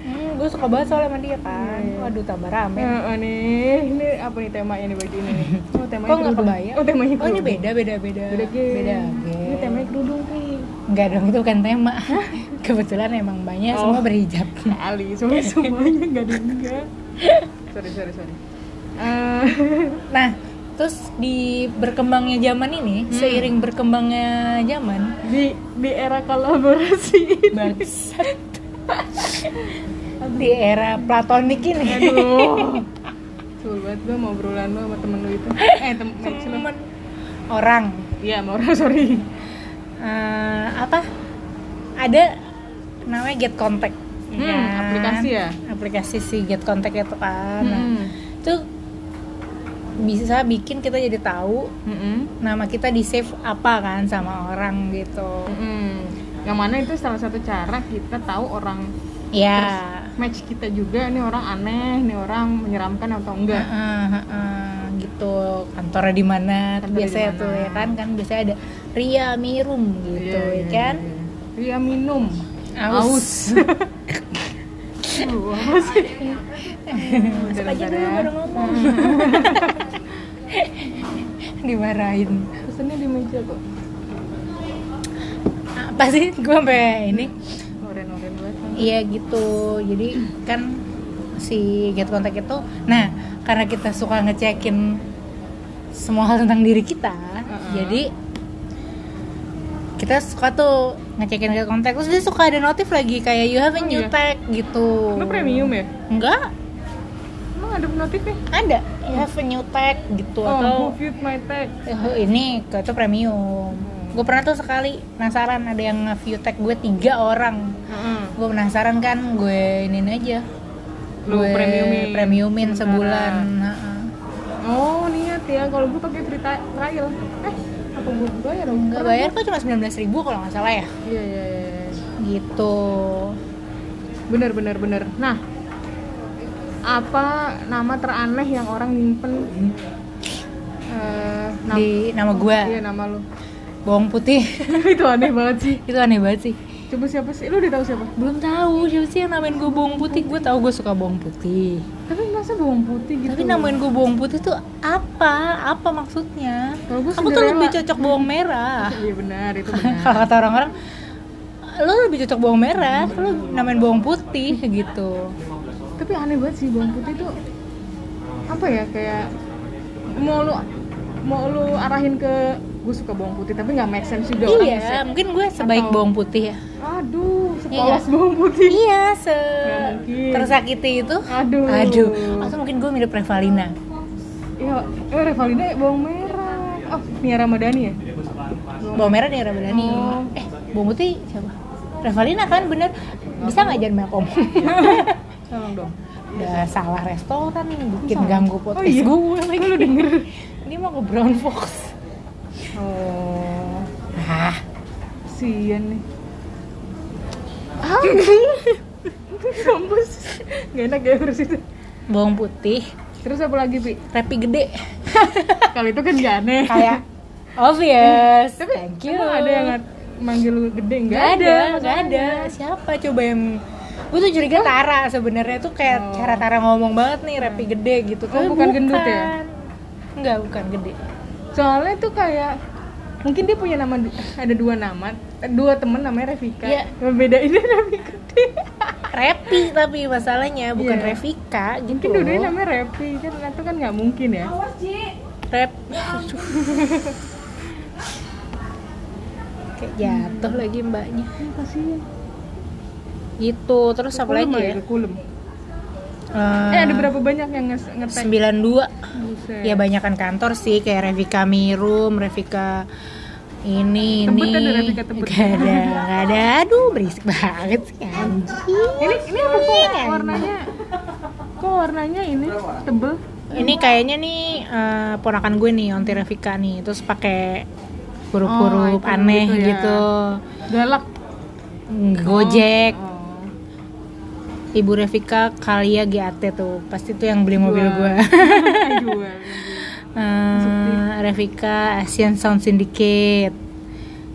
Speaker 1: hmm, Gue suka banget soalnya sama dia kan
Speaker 2: Iya.
Speaker 1: Waduh, tambah rame
Speaker 2: Nah, nih, ini apa nih temanya nih baju ini? Oh, temanya
Speaker 1: Kok
Speaker 2: kerudung.
Speaker 1: kebayang?
Speaker 2: Oh, temanya
Speaker 1: Oh, ini
Speaker 2: kerudung.
Speaker 1: beda, beda, beda
Speaker 2: Beda.
Speaker 1: Beda
Speaker 2: Ini temanya kerudung nih.
Speaker 1: Enggak dong, itu bukan tema Kebetulan emang banyak
Speaker 2: Oh.
Speaker 1: semua berhijab
Speaker 2: Kali, semua semuanya nggak ada enggak. sorry, sorry, sorry. Eh,
Speaker 1: Nah, terus di berkembangnya zaman ini
Speaker 2: Hmm.
Speaker 1: Seiring berkembangnya zaman
Speaker 2: di di era kolaborasi ini.
Speaker 1: Bangsat Di era platonik ini
Speaker 2: Aduh. Sulit banget gue mau lo sama temen lo itu. Eh, tem match lo.
Speaker 1: Temen orang
Speaker 2: Iya, sama orang, sorry.
Speaker 1: eh, apa ada namanya Get Contact
Speaker 2: Hmm,
Speaker 1: kan?
Speaker 2: aplikasi ya?
Speaker 1: aplikasi si Get Contact itu kan Nah,
Speaker 2: Hmm.
Speaker 1: itu bisa bikin kita jadi tahu
Speaker 2: Mm-mm.
Speaker 1: nama kita di save apa kan sama orang gitu
Speaker 2: Mm-mm. Yang mana itu salah satu cara kita tahu orang
Speaker 1: ya
Speaker 2: match kita juga ini orang aneh, ini orang menyeramkan atau enggak.
Speaker 1: Heeh, heeh, gitu kantornya di mana biasanya tuh ya kan kan biasanya ada Ria Mirum gitu
Speaker 2: Iya,
Speaker 1: ya
Speaker 2: iya,
Speaker 1: kan
Speaker 2: iya. Ria minum.
Speaker 1: Aus.
Speaker 2: Aduh, apa sih?
Speaker 1: Masuk aja dulu baru ngomong dimarahin
Speaker 2: Pesennya di meja kok.
Speaker 1: apa sih gue sampai ini
Speaker 2: Oren-oren banget.
Speaker 1: iya gitu jadi kan si get contact itu nah karena kita suka ngecekin semua hal tentang diri kita
Speaker 2: Uh-uh.
Speaker 1: jadi kita suka tuh ngecekin get contact terus dia suka ada notif lagi kayak you have a
Speaker 2: Oh,
Speaker 1: new
Speaker 2: iya?
Speaker 1: tag gitu
Speaker 2: Lu premium ya?
Speaker 1: enggak
Speaker 2: Emang ada notifnya?
Speaker 1: ada you have a new tag gitu
Speaker 2: Oh,
Speaker 1: atau
Speaker 2: who viewed my tag?
Speaker 1: Eh, ini itu premium gue pernah tuh sekali penasaran ada yang nge-view tag gue tiga orang
Speaker 2: Heeh.
Speaker 1: gue penasaran kan gue ini aja
Speaker 2: Lu
Speaker 1: gue
Speaker 2: premiumin.
Speaker 1: premiumin sebulan Heeh.
Speaker 2: Oh, niat ya. Kalau gue pakai free tri- trial. Eh, apa gue bayar dong?
Speaker 1: nggak bayar kok cuma 19.000 ribu kalau nggak salah ya
Speaker 2: Iya, iya, iya.
Speaker 1: gitu
Speaker 2: Bener, bener, bener. Nah, apa nama teraneh yang orang nyimpen eh nam-
Speaker 1: di nama gue
Speaker 2: Iya, nama lu.
Speaker 1: bawang putih
Speaker 2: itu aneh banget sih.
Speaker 1: itu aneh banget sih
Speaker 2: Coba siapa sih? Lu udah tahu siapa?
Speaker 1: belum tahu siapa sih yang namain gue bawang putih gue tahu gue suka bawang putih
Speaker 2: Tapi masa bawang putih gitu?
Speaker 1: tapi namain gue bawang putih tuh apa apa maksudnya
Speaker 2: gue
Speaker 1: aku tuh lebih cocok bawang merah
Speaker 2: Iya benar, itu benar.
Speaker 1: kalau kata orang-orang lo lebih cocok bawang merah lo namain bawang putih gitu
Speaker 2: Tapi aneh banget sih bawang putih tuh apa ya kayak mau lu mau lu arahin ke gue suka bawang putih tapi nggak make sense juga orang
Speaker 1: iya mungkin gue sebaik
Speaker 2: Atau-
Speaker 1: bawang putih ya
Speaker 2: Aduh,
Speaker 1: Iya
Speaker 2: sepolos
Speaker 1: nggak?
Speaker 2: bawang putih.
Speaker 1: iya se tersakiti itu
Speaker 2: Aduh.
Speaker 1: aduh atau mungkin gue mirip Revalina
Speaker 2: Iya, eh Revalina bawang merah. Oh, Nia Ramadhani ya?
Speaker 1: bawang merah nih Ramadhani
Speaker 2: Oh.
Speaker 1: eh bawang putih siapa Revalina kan bener bisa nggak jangan
Speaker 2: Tolong dong.
Speaker 1: udah salah restoran bikin
Speaker 2: Salah.
Speaker 1: ganggu
Speaker 2: Oh
Speaker 1: podcast
Speaker 2: iya?
Speaker 1: gue lagi
Speaker 2: Lu denger?
Speaker 1: dia mau ke Brown Fox
Speaker 2: Oh,
Speaker 1: ah
Speaker 2: sian nih. Ah, kampus. Gak enak ya harus itu.
Speaker 1: bawang putih
Speaker 2: Terus apa lagi, Pi?
Speaker 1: repi gede
Speaker 2: Kalau itu kan gak aneh.
Speaker 1: kayak obvious
Speaker 2: Tapi
Speaker 1: thank you
Speaker 2: ada yang manggil lu gede? Nggak
Speaker 1: nggak ada
Speaker 2: masalahnya.
Speaker 1: ada siapa coba yang gue tuh curiga Tara sebenarnya tuh kayak
Speaker 2: Oh.
Speaker 1: cara Tara ngomong banget nih repi gede gitu
Speaker 2: Oh,
Speaker 1: Tapi
Speaker 2: bukan gendut ya?
Speaker 1: Enggak, bukan gede
Speaker 2: Soalnya itu kayak mungkin dia punya nama ada dua nama eh, dua temen namanya Revika
Speaker 1: Iya.
Speaker 2: yang beda ini Revika
Speaker 1: Repi tapi masalahnya bukan
Speaker 2: Iya.
Speaker 1: Revika gitu
Speaker 2: mungkin
Speaker 1: loh.
Speaker 2: namanya Revi kan itu kan nggak mungkin ya
Speaker 1: Rep Aduh. kayak jatuh lagi mbaknya
Speaker 2: Hmm, kasihan
Speaker 1: gitu terus apa lagi ya
Speaker 2: kekulem.
Speaker 1: Eh,
Speaker 2: eh ada berapa banyak yang nge- ngetek
Speaker 1: 92
Speaker 2: Buset.
Speaker 1: ya banyakan kantor sih kayak Revika Mirum, Revika ini
Speaker 2: Tebet
Speaker 1: ini
Speaker 2: ada Revika Tebet.
Speaker 1: Gak ada, gak ada. Aduh, berisik banget sih anjing.
Speaker 2: ini ini apa kok warnanya kok warnanya ini tebel
Speaker 1: Ini kayaknya nih eh, ponakan gue nih, Onti Revika nih. Terus pakai huruf-huruf
Speaker 2: Oh,
Speaker 1: aneh
Speaker 2: gitu
Speaker 1: gitu,
Speaker 2: ya. Galak.
Speaker 1: Gojek
Speaker 2: Oh.
Speaker 1: Ibu Revika Kalia GAT tuh. Pasti tuh yang beli mobil
Speaker 2: Jual.
Speaker 1: Eh, Revika Asian Sound Syndicate.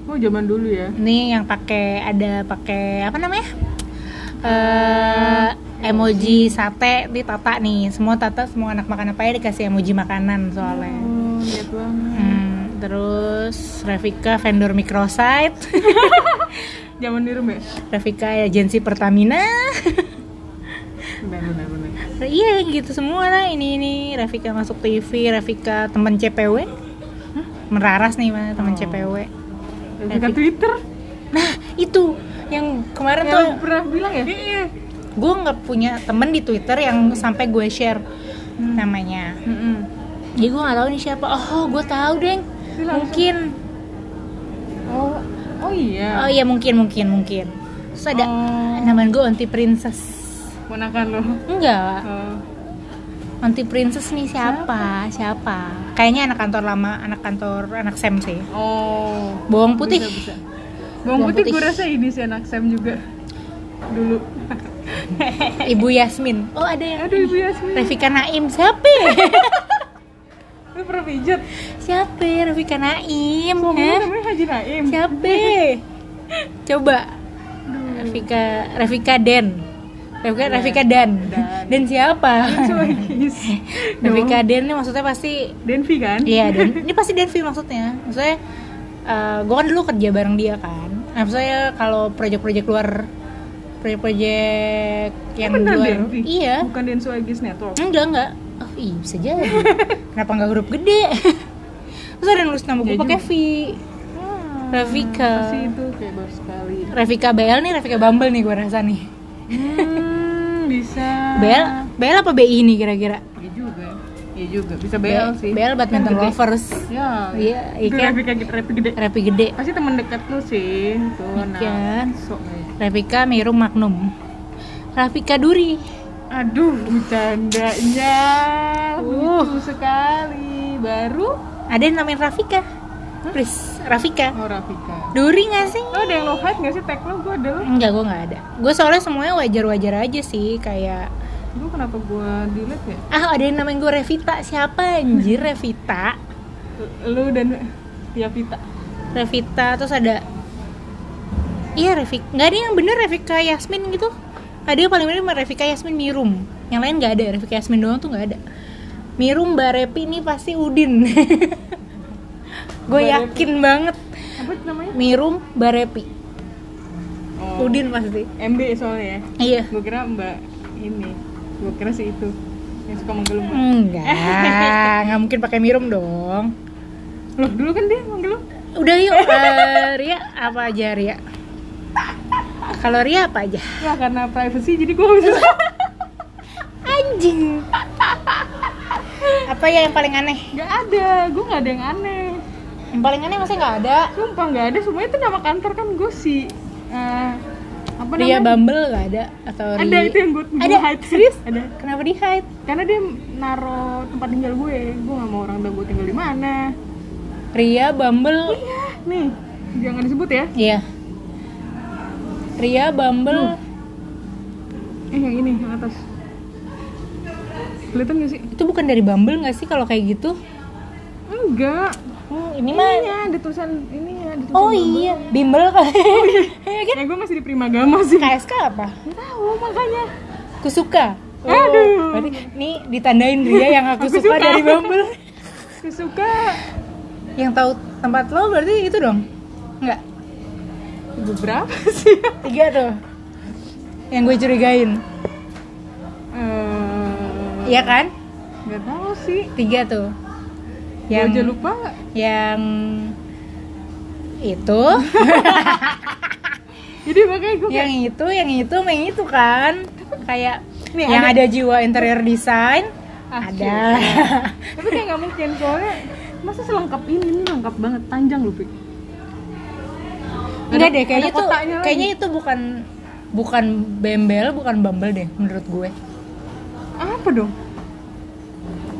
Speaker 2: Oh, zaman dulu ya.
Speaker 1: ini yang pakai ada pakai apa namanya? Eh emoji sate di Tata nih. Semua Tata semua anak makan apa ya dikasih emoji makanan soalnya.
Speaker 2: Oh, banget.
Speaker 1: Hmm, terus Revika vendor microsite.
Speaker 2: Zaman di rumah.
Speaker 1: Revika agensi Pertamina
Speaker 2: Benar, benar,
Speaker 1: iya gitu semua lah. Ini ini Revika masuk TV Revika teman CPW meraras nih mana teman
Speaker 2: Oh.
Speaker 1: CPW
Speaker 2: Revika Twitter.
Speaker 1: nah itu yang kemarin
Speaker 2: Yang
Speaker 1: tuh
Speaker 2: pernah bilang ya?
Speaker 1: gue nggak punya temen di Twitter yang sampai gue share namanya.
Speaker 2: Mm-mm.
Speaker 1: jadi gue nggak tahu nih siapa. Oh gue tahu deng.
Speaker 2: Langsung-
Speaker 1: mungkin.
Speaker 2: Oh, oh iya.
Speaker 1: oh iya mungkin mungkin mungkin. Terus ada
Speaker 2: Oh.
Speaker 1: namanya gue anti princess
Speaker 2: Ponakan lo.
Speaker 1: enggak
Speaker 2: Oh.
Speaker 1: anti princess nih siapa siapa kayaknya anak kantor lama anak kantor anak Sam sih
Speaker 2: Oh.
Speaker 1: bawang putih
Speaker 2: Bisa, bisa. Bawang
Speaker 1: Bawang
Speaker 2: putih
Speaker 1: putih.
Speaker 2: gue rasa ini sih anak Sam juga dulu.
Speaker 1: ibu Yasmin oh ada yang
Speaker 2: Aduh ibu Yasmin.
Speaker 1: Revika Naim siapa?
Speaker 2: Lu pernah pijat?
Speaker 1: siapa Revika Naim
Speaker 2: Suami lu
Speaker 1: Hah?
Speaker 2: namanya Haji Naim.
Speaker 1: siapa coba Revika Revika Den Revika
Speaker 2: Iya.
Speaker 1: Revika Dan
Speaker 2: Dan.
Speaker 1: Dan siapa. Revika Den ini maksudnya pasti
Speaker 2: Denvi kan?
Speaker 1: iya Dan ini pasti Denvi maksudnya maksudnya gue kan dulu kerja bareng dia kan nah, maksudnya kalau proyek-proyek luar proyek-proyek yang luar
Speaker 2: Denvi?
Speaker 1: iya
Speaker 2: Bukan Den Suagis Network.
Speaker 1: enggak enggak oh iya bisa jadi kenapa nggak huruf gede terus ada yang nulis nama gue
Speaker 2: Ya
Speaker 1: pakai. V Revika.
Speaker 2: Pasti itu kayak baru sekali.
Speaker 1: Revika BL nih Revika Bumble nih gue rasa nih
Speaker 2: Hmm, bisa.
Speaker 1: BL BL apa BI nih kira-kira
Speaker 2: Iya juga. Iya juga. Bisa BL sih.
Speaker 1: BL badminton
Speaker 2: Kan
Speaker 1: lovers
Speaker 2: Ya.
Speaker 1: Iya, iya
Speaker 2: Itu
Speaker 1: kan?
Speaker 2: Revika gitu, Revi gede.
Speaker 1: Revi gede
Speaker 2: Pasti teman dekat lu sih. Tuh, nah.
Speaker 1: Kan.
Speaker 2: Sok nih.
Speaker 1: Revika Mirum Magnum Rafika Duri
Speaker 2: Aduh, bercandanya
Speaker 1: Uh.
Speaker 2: lucu sekali. Baru
Speaker 1: ada yang namanya Rafika Pris Rafika
Speaker 2: oh Rafika.
Speaker 1: Duri gak sih?
Speaker 2: Lo ada yang lo hide gak sih tag lo? Gue ada lo.
Speaker 1: Enggak, gue gak ada Gue soalnya semuanya wajar-wajar aja sih Kayak
Speaker 2: Gue kenapa gue delete ya?
Speaker 1: Ah ada yang namanya gue Revita Siapa anjir Revita
Speaker 2: Lu dan Tia Vita.
Speaker 1: Revita terus ada Iya Revika Gak ada yang bener Revika Yasmin gitu Ada yang paling bener Revika Yasmin Mirum Yang lain gak ada Revika Yasmin doang tuh gak ada Mirum Mbak Repi ini pasti Udin Gue yakin banget
Speaker 2: Apa namanya?
Speaker 1: Mirum Mbak Repi
Speaker 2: Oh,
Speaker 1: Udin pasti
Speaker 2: MB soalnya ya.
Speaker 1: Iya
Speaker 2: Gue kira Mbak ini. Gue kira sih itu yang suka manggil lu Mbak.
Speaker 1: Enggak Gak mungkin pakai Mirum dong
Speaker 2: Loh, dulu kan dia manggil lu.
Speaker 1: Udah yuk eh, Ria apa aja Ria Kalau Ria apa aja
Speaker 2: Ya karena privacy jadi gue bisa.
Speaker 1: Anjing Apa ya yang paling aneh
Speaker 2: Gak ada, gue gak ada yang aneh.
Speaker 1: Yang paling aneh masih nggak ada.
Speaker 2: Sumpah gak ada, semuanya itu nama kantor kan gue sih. eh, apa
Speaker 1: Ria
Speaker 2: namanya?
Speaker 1: Bumble nggak ada atau
Speaker 2: Ada
Speaker 1: Ria-
Speaker 2: itu yang gue
Speaker 1: Ada
Speaker 2: hide
Speaker 1: serius?
Speaker 2: Ada.
Speaker 1: Kenapa di hide?
Speaker 2: Karena dia naro tempat tinggal gue. Gue gak mau orang tahu gue tinggal di mana.
Speaker 1: Ria Bumble.
Speaker 2: Nih, jangan disebut ya.
Speaker 1: Iya. Ria Bumble.
Speaker 2: Eh yang ini yang atas. Kelihatan gak sih?
Speaker 1: Itu bukan dari Bumble nggak sih kalau kayak gitu?
Speaker 2: Enggak.
Speaker 1: Hmm, ini mah.
Speaker 2: Ininya ada tulisan ininya, ada tulisan
Speaker 1: Oh iya, bimbel kan? Iya kan?
Speaker 2: Ya gue masih di Primagama sih.
Speaker 1: KSK apa?
Speaker 2: Nggak tahu makanya.
Speaker 1: Kusuka. Oh,
Speaker 2: Aduh.
Speaker 1: Berarti nih ditandain Ria yang aku,
Speaker 2: Aku
Speaker 1: suka,
Speaker 2: suka.
Speaker 1: dari Bumble.
Speaker 2: Gue suka.
Speaker 1: yang tahu tempat lo berarti itu dong? Enggak.
Speaker 2: Beberapa sih.
Speaker 1: Tiga tuh. Yang gue curigain.
Speaker 2: Eh,
Speaker 1: Iya kan?
Speaker 2: nggak tahu sih.
Speaker 1: Tiga tuh. Yang
Speaker 2: aja lupa.
Speaker 1: yang itu,
Speaker 2: Jadi makanya gue
Speaker 1: yang itu, yang itu, yang itu kan. Kayak
Speaker 2: Nih,
Speaker 1: yang
Speaker 2: ada-
Speaker 1: ada, jiwa interior design
Speaker 2: Ah,
Speaker 1: ada.
Speaker 2: Tapi kayak nggak mungkin soalnya masa selengkap ini ini lengkap banget panjang loh Pik.
Speaker 1: Enggak deh, kayaknya
Speaker 2: lagi.
Speaker 1: kayaknya itu bukan bukan bembel, bukan bumble deh menurut gue.
Speaker 2: Apa dong?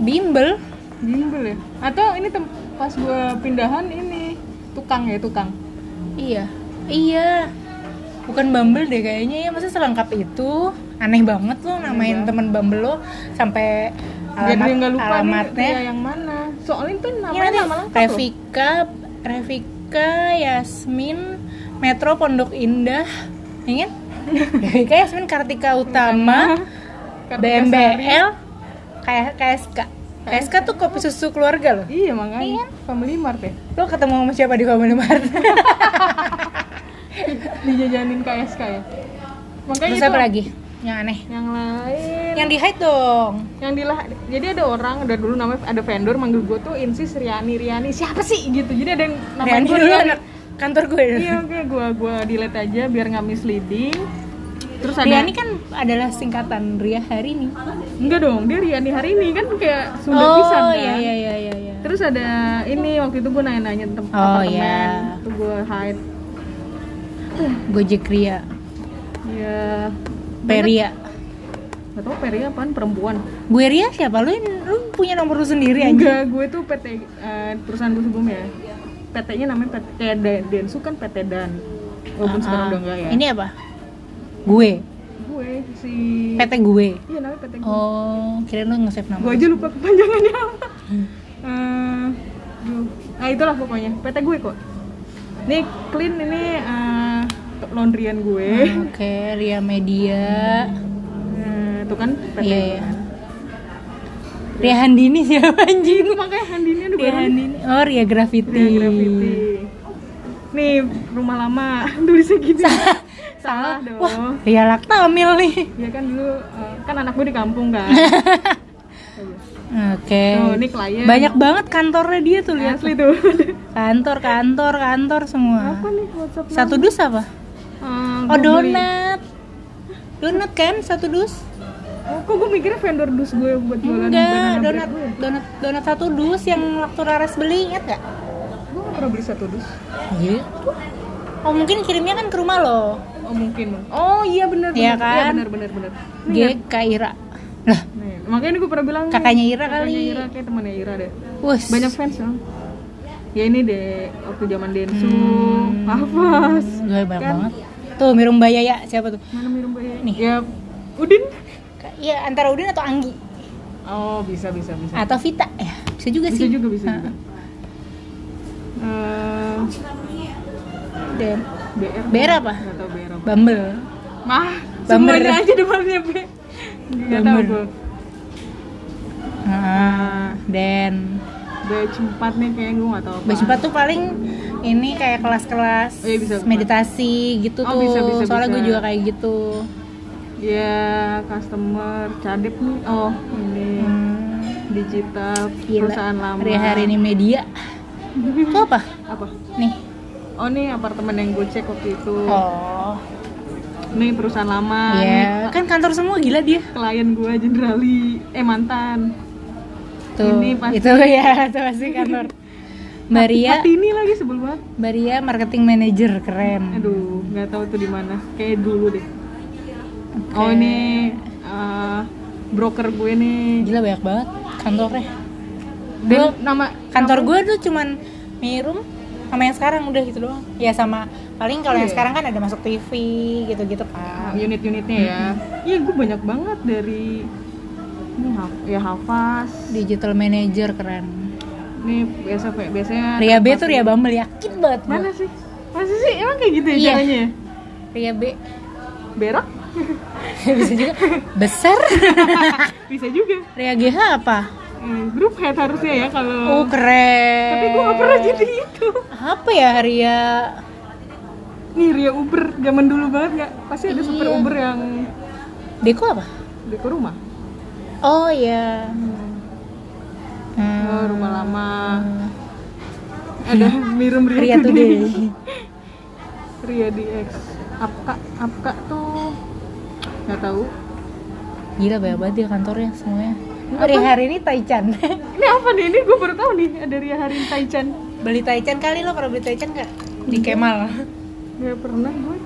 Speaker 1: Bimbel.
Speaker 2: Bimbel ya? Atau ini tem pas gue pindahan ini tukang ya tukang
Speaker 1: Iya, iya. Bukan Bumble deh kayaknya ya, masa selengkap itu? Aneh banget lo namain
Speaker 2: Iya.
Speaker 1: temen Bumble lo sampai
Speaker 2: jadi
Speaker 1: alamat
Speaker 2: nggak lupa
Speaker 1: alamatnya.
Speaker 2: nih yang mana soalnya itu namanya
Speaker 1: nanti
Speaker 2: nama lengkap
Speaker 1: Revika, Revika, Yasmin, Metro Pondok Indah, ingin? Revika, Yasmin, Kartika Utama,
Speaker 2: Kartika
Speaker 1: BMBL, kayak KSK. KSK tuh kopi susu keluarga loh.
Speaker 2: Iya makanya Family Mart ya
Speaker 1: Lo ketemu sama siapa di Family Mart?
Speaker 2: dijajanin KSK ya makanya
Speaker 1: Terus
Speaker 2: itu
Speaker 1: apa lagi? Yang aneh.
Speaker 2: yang lain
Speaker 1: Yang di hide dong.
Speaker 2: yang dilah jadi ada orang udah dulu namanya ada vendor manggil gue tuh Insis Riani Riani siapa sih gitu jadi ada yang namanya
Speaker 1: Riani dulu anak kantor gue.
Speaker 2: iya oke gue gue delete aja biar nggak misleading terus ada
Speaker 1: Riani kan adalah singkatan Ria hari ini.
Speaker 2: enggak dong dia Riani hari ini kan kayak Sunda
Speaker 1: oh
Speaker 2: pisan kan
Speaker 1: iya iya iya iya.
Speaker 2: terus ada ini waktu itu gue nanya-nanya tentang
Speaker 1: Oh,
Speaker 2: apartemen
Speaker 1: iya.
Speaker 2: tuh gue hide
Speaker 1: Gojek Ria,
Speaker 2: ya
Speaker 1: Peria.
Speaker 2: Gak tau Peri apaan perempuan
Speaker 1: Gue Ria siapa? Lu lu punya nomor lu sendiri aja.
Speaker 2: Enggak, gue tuh PT eh, perusahaan gue sebelumnya PT-nya namanya PT Densu kan PT Dan Walaupun
Speaker 1: Ah,
Speaker 2: sekarang
Speaker 1: ah.
Speaker 2: udah enggak ya
Speaker 1: Ini apa? Gue.
Speaker 2: Gue si
Speaker 1: PT gue.
Speaker 2: Iya namanya PT gue
Speaker 1: Oh, kira lu nge-save nama.
Speaker 2: Gue aja lupa kepanjangannya apa Eh, duh. Nah itulah pokoknya PT gue kok Ini clean ini eh, laundryan gue
Speaker 1: Hmm, Oke, Ria Media.
Speaker 2: Eh, Itu kan PT
Speaker 1: Iya,
Speaker 2: gue
Speaker 1: iya.
Speaker 2: kan.
Speaker 1: Ria Handini siapa anjing?
Speaker 2: Itu makanya Handini ada
Speaker 1: Ria Handini. Oh, Ria Graffiti.
Speaker 2: Ria Graffiti Nih rumah lama tulisnya gini Salah dong
Speaker 1: Wah, Ria Laktamil nih.
Speaker 2: Ya kan dulu eh, kan anak gue di kampung kan.
Speaker 1: Oke.
Speaker 2: Ini klien.
Speaker 1: Banyak banget kantornya dia tuh lihat.
Speaker 2: Asli tuh.
Speaker 1: Kantor, kantor, kantor semua.
Speaker 2: Apa nih WhatsApp?
Speaker 1: Satu dus apa?
Speaker 2: Eh,
Speaker 1: Oh,
Speaker 2: gua beli-
Speaker 1: donat. Donat kan satu dus?
Speaker 2: Oh, kok gue mikirnya vendor dus gue buat jualan
Speaker 1: Enggak, donat
Speaker 2: gue.
Speaker 1: donat donat satu dus yang waktu Laras beli ingat gak?
Speaker 2: Gue gak pernah beli satu dus.
Speaker 1: Iya. Oh mungkin kirimnya kan ke rumah lo.
Speaker 2: Oh mungkin. Oh iya benar
Speaker 1: Iya
Speaker 2: benar.
Speaker 1: kan?
Speaker 2: Iya benar benar benar.
Speaker 1: G Kak Ira. Lah,
Speaker 2: Nih, makanya gue pernah bilang
Speaker 1: kakaknya Ira
Speaker 2: kakaknya
Speaker 1: kali.
Speaker 2: Ira kayak temannya Ira deh.
Speaker 1: Wus.
Speaker 2: Banyak fans dong. Ya ini deh waktu zaman Densu,
Speaker 1: Hmm.
Speaker 2: Hafaz.
Speaker 1: Gue banyak
Speaker 2: Kan?
Speaker 1: banget. Tuh Mirum Bayaya siapa tuh?
Speaker 2: Mana Mirum Bayi?
Speaker 1: Nih.
Speaker 2: Ya Udin.
Speaker 1: Iya antara Udin atau Anggi
Speaker 2: Oh bisa bisa bisa.
Speaker 1: atau Vita ya bisa juga
Speaker 2: bisa
Speaker 1: sih.
Speaker 2: juga bisa
Speaker 1: Ha.
Speaker 2: juga. Eh,
Speaker 1: Dan
Speaker 2: BR
Speaker 1: BR apa?
Speaker 2: Gak tau BR
Speaker 1: Bumble.
Speaker 2: Mah,
Speaker 1: Bumber.
Speaker 2: semuanya aja depannya B Gak tau gue
Speaker 1: Ah, dan
Speaker 2: Batch 4 nih kayaknya gue gak tau apa
Speaker 1: Batch 4 tuh paling ini kayak kelas-kelas
Speaker 2: Oh, iya, bisa, bisa.
Speaker 1: meditasi gitu
Speaker 2: Oh,
Speaker 1: tuh.
Speaker 2: bisa, bisa,
Speaker 1: Soalnya
Speaker 2: bisa.
Speaker 1: gue juga kayak gitu.
Speaker 2: Ya, customer Cadep nih Oh, ini
Speaker 1: Hmm,
Speaker 2: Digital
Speaker 1: gila.
Speaker 2: Perusahaan lama
Speaker 1: Hari hari ini media. itu apa?
Speaker 2: Apa?
Speaker 1: Nih.
Speaker 2: Oh nih apartemen yang gue cek waktu itu
Speaker 1: Oh.
Speaker 2: Nih perusahaan lama
Speaker 1: Iya,
Speaker 2: Nih,
Speaker 1: kan kantor semua gila dia.
Speaker 2: klien gue Generali Eh mantan
Speaker 1: Tuh.
Speaker 2: Ini pasti-
Speaker 1: Itu ya, itu pasti kantor. Mbak Ria,
Speaker 2: Hati ini lagi sebel banget
Speaker 1: Mbak Ria marketing manager keren.
Speaker 2: Aduh, nggak tahu tuh di mana. Kayak dulu deh. Oh ini eh, broker gue nih.
Speaker 1: Gila banyak banget kantornya.
Speaker 2: Dan
Speaker 1: Gua-
Speaker 2: nama
Speaker 1: Kantor gue tuh cuman Mirum sama yang sekarang udah gitu doang. Ya sama paling kalau yang
Speaker 2: Iya.
Speaker 1: sekarang kan ada masuk TV gitu-gitu kan.
Speaker 2: unit-unitnya ya. Iya, gue banyak banget dari ini Haf- ya Hafaz.
Speaker 1: Digital manager keren.
Speaker 2: Nih biasa biasanya
Speaker 1: Ria B tuh Ria Bumble yakin banget gua.
Speaker 2: Mana sih? Masa sih emang kayak gitu ya
Speaker 1: Iya.
Speaker 2: caranya? ya?
Speaker 1: Ria B
Speaker 2: Berak?
Speaker 1: bisa juga besar.
Speaker 2: Bisa juga.
Speaker 1: Ria GH apa?
Speaker 2: Eh, grup head harusnya ya kalau.
Speaker 1: Oh keren.
Speaker 2: Tapi gue gak pernah jadi itu.
Speaker 1: Apa ya Ria?
Speaker 2: Nih Ria Uber zaman dulu banget nggak? Pasti ada super
Speaker 1: Iya.
Speaker 2: Uber yang
Speaker 1: Deko apa?
Speaker 2: di ke rumah.
Speaker 1: Oh iya. Hmm.
Speaker 2: Oh, rumah lama. Ada Mirum Ria,
Speaker 1: Ria Today.
Speaker 2: Ria DX. Apka, Apka tuh nggak tahu.
Speaker 1: Gila banyak banget dia kantornya semuanya.
Speaker 2: Apa?
Speaker 1: Hari hari ini Taichan.
Speaker 2: Ini apa nih? Ini gue baru tahu nih ada Ria Harin Taichan.
Speaker 1: beli Taichan kali lo pernah beli Taichan gak? Di Kemal.
Speaker 2: Gak pernah gue.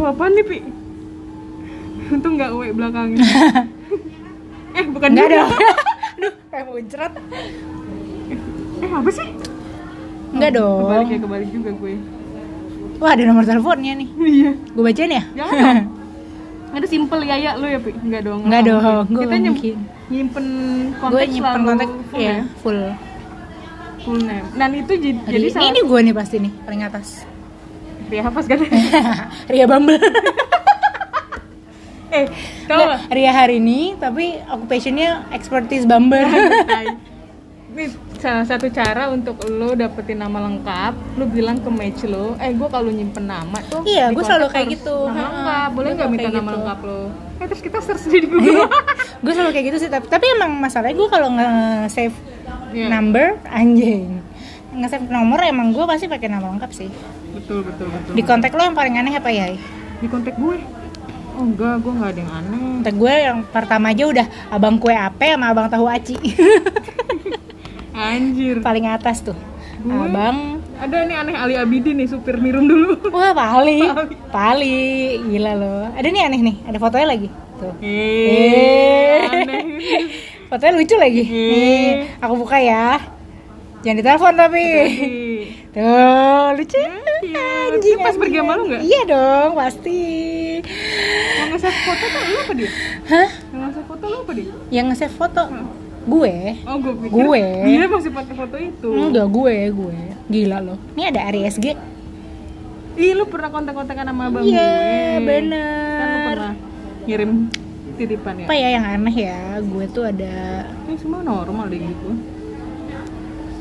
Speaker 2: Wah, apaan nih, Pi? Untung nggak W belakangnya. eh, bukan
Speaker 1: Enggak
Speaker 2: juga.
Speaker 1: dong. Aduh, kayak muncrat.
Speaker 2: Eh, apa sih?
Speaker 1: Enggak dong.
Speaker 2: Kebalik ya kebalik juga gue.
Speaker 1: Wah ada nomor teleponnya nih.
Speaker 2: Iya.
Speaker 1: Gue bacain ya?
Speaker 2: Jangan. Ada simple ya lu ya, Pi? Enggak dong.
Speaker 1: Enggak dong,
Speaker 2: mungkin. Kita
Speaker 1: mungkin.
Speaker 2: nyimpen kontak
Speaker 1: nyimpen kontak
Speaker 2: full
Speaker 1: ya
Speaker 2: ya.
Speaker 1: full.
Speaker 2: Full name. Dan itu jadi,
Speaker 1: Jadi
Speaker 2: jadi salah
Speaker 1: ini gue nih pasti nih paling atas.
Speaker 2: Ria Hafaz kan?
Speaker 1: Ria Bumble.
Speaker 2: eh, kalau
Speaker 1: Ria hari ini tapi occupationnya expertise Bumble.
Speaker 2: Ini salah satu cara untuk lo dapetin nama lengkap, lo bilang ke match lo, eh gue kalau nyimpen nama tuh
Speaker 1: Iya, gua selalu kayak gitu.
Speaker 2: Nama lengkap, boleh nggak minta nama
Speaker 1: gitu.
Speaker 2: lengkap lo? Eh terus kita search di Google.
Speaker 1: gue selalu kayak gitu sih tapi, tapi emang masalahnya gue kalau nge-save
Speaker 2: Iya.
Speaker 1: number anjing nge-save nomor emang gue pasti pakai nama lengkap sih
Speaker 2: betul betul betul.
Speaker 1: di kontak lo yang paling aneh apa ya
Speaker 2: Di kontak gue. Oh enggak, gue nggak ada yang aneh.
Speaker 1: kontak gue yang pertama aja udah abang kue ape sama abang tahu aci
Speaker 2: Anjir.
Speaker 1: paling atas tuh.
Speaker 2: Gue?
Speaker 1: abang.
Speaker 2: Ada nih aneh Ali Abidin nih supir mirum dulu.
Speaker 1: wah pali.
Speaker 2: Pali.
Speaker 1: pali. Gila lo. Ada nih aneh nih. Ada fotonya lagi. Tuh.
Speaker 2: Eh, aneh.
Speaker 1: fotonya lucu lagi.
Speaker 2: Eh.
Speaker 1: nih aku buka ya. Jangan ditelepon tapi. Tuh lucu.
Speaker 2: Iya, dia pas pergi sama lu nggak?
Speaker 1: iya dong pasti.
Speaker 2: Yang nge-save foto tuh lu apa dia?
Speaker 1: hah?
Speaker 2: Yang nge-save foto lu apa dia?
Speaker 1: yang nge-save foto gue
Speaker 2: Oh gue pikir
Speaker 1: Gue?
Speaker 2: dia masih pakai foto itu.
Speaker 1: enggak gue gue gila loh ini ada Ari SG
Speaker 2: Ih lu pernah kontak-kontakan sama abang
Speaker 1: Iya,
Speaker 2: gue.
Speaker 1: bener.
Speaker 2: Kan lu pernah ngirim titipan ya.
Speaker 1: apa ya yang aneh ya gue tuh ada
Speaker 2: Ini semua normal deh gitu.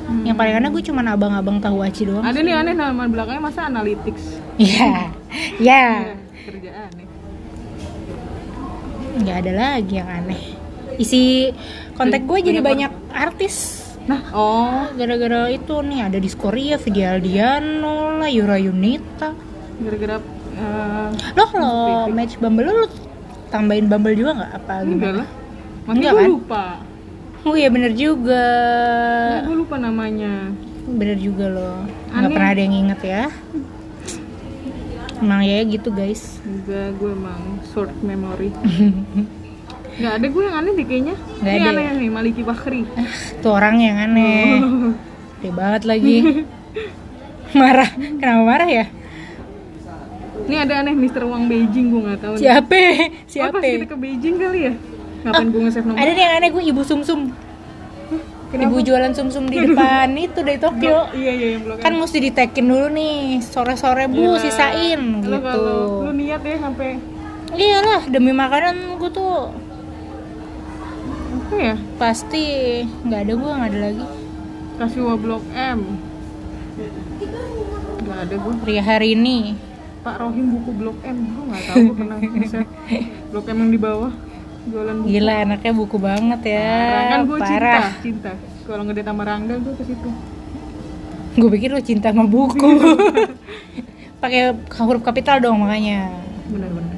Speaker 2: Hmm.
Speaker 1: yang paling aneh gue cuman abang-abang tahu aci doang
Speaker 2: Ada nih aneh nama belakangnya masa analytics.
Speaker 1: Iya, ya,
Speaker 2: Iya, kerjaan nih.
Speaker 1: nggak ada lagi yang aneh. Isi kontak gue jadi banyak artis.
Speaker 2: Nah, oh,
Speaker 1: Gara-gara itu nih ada Diskoria, Vidya Aldiano lah, Yura Yunita.
Speaker 2: gara-gara eh
Speaker 1: Lo kalau match Bumble lo, lo tambahin Bumble juga nggak apa
Speaker 2: enggak
Speaker 1: gimana?
Speaker 2: lah.
Speaker 1: Enggak
Speaker 2: gue
Speaker 1: kan?
Speaker 2: lupa.
Speaker 1: Oh iya bener juga,
Speaker 2: Gue lupa namanya.
Speaker 1: bener juga loh. Nggak pernah ada yang inget ya. Emang ya gitu guys.
Speaker 2: Enggak, gue emang short memory. Enggak ada gue yang aneh deh kayaknya.
Speaker 1: Nggak
Speaker 2: Ini
Speaker 1: ada
Speaker 2: aneh
Speaker 1: ya?
Speaker 2: nih, Maliki Bakri.
Speaker 1: Tuh orang yang aneh. Gede banget lagi. marah. Kenapa marah ya?
Speaker 2: Ini ada aneh Mr. Wang Beijing gue nggak tahu.
Speaker 1: Siapa?
Speaker 2: Oh,
Speaker 1: Siapa?
Speaker 2: pas kita ke Beijing kali ya? Ngapain gue nge-save nomor?
Speaker 1: Ada nih yang aneh gue ibu sumsum. Ibu jualan sumsum di depan itu dari Tokyo.
Speaker 2: Iya, iya, yang blok
Speaker 1: Kan mesti ditekin dulu nih sore-sore bu
Speaker 2: Gila.
Speaker 1: sisain
Speaker 2: Lu
Speaker 1: gitu.
Speaker 2: kalau lu niat ya sampai
Speaker 1: Iyalah demi makanan gue tuh
Speaker 2: apa ya?
Speaker 1: pasti nggak ada gue nggak ada lagi.
Speaker 2: Kasiwa Blok M. Gak ada gue.
Speaker 1: Ria hari ini
Speaker 2: Pak Rohim buku Blok M. Gue nggak tahu gue pernah nge-save Blok M yang di bawah jualan buku.
Speaker 1: gila anaknya buku banget ya.
Speaker 2: Kan gue cinta,
Speaker 1: Parah.
Speaker 2: cinta. Kalau ngedate sama Rangga gue ke situ.
Speaker 1: Gue pikir lu cinta sama buku. Pakai huruf kapital dong makanya.
Speaker 2: Benar-benar.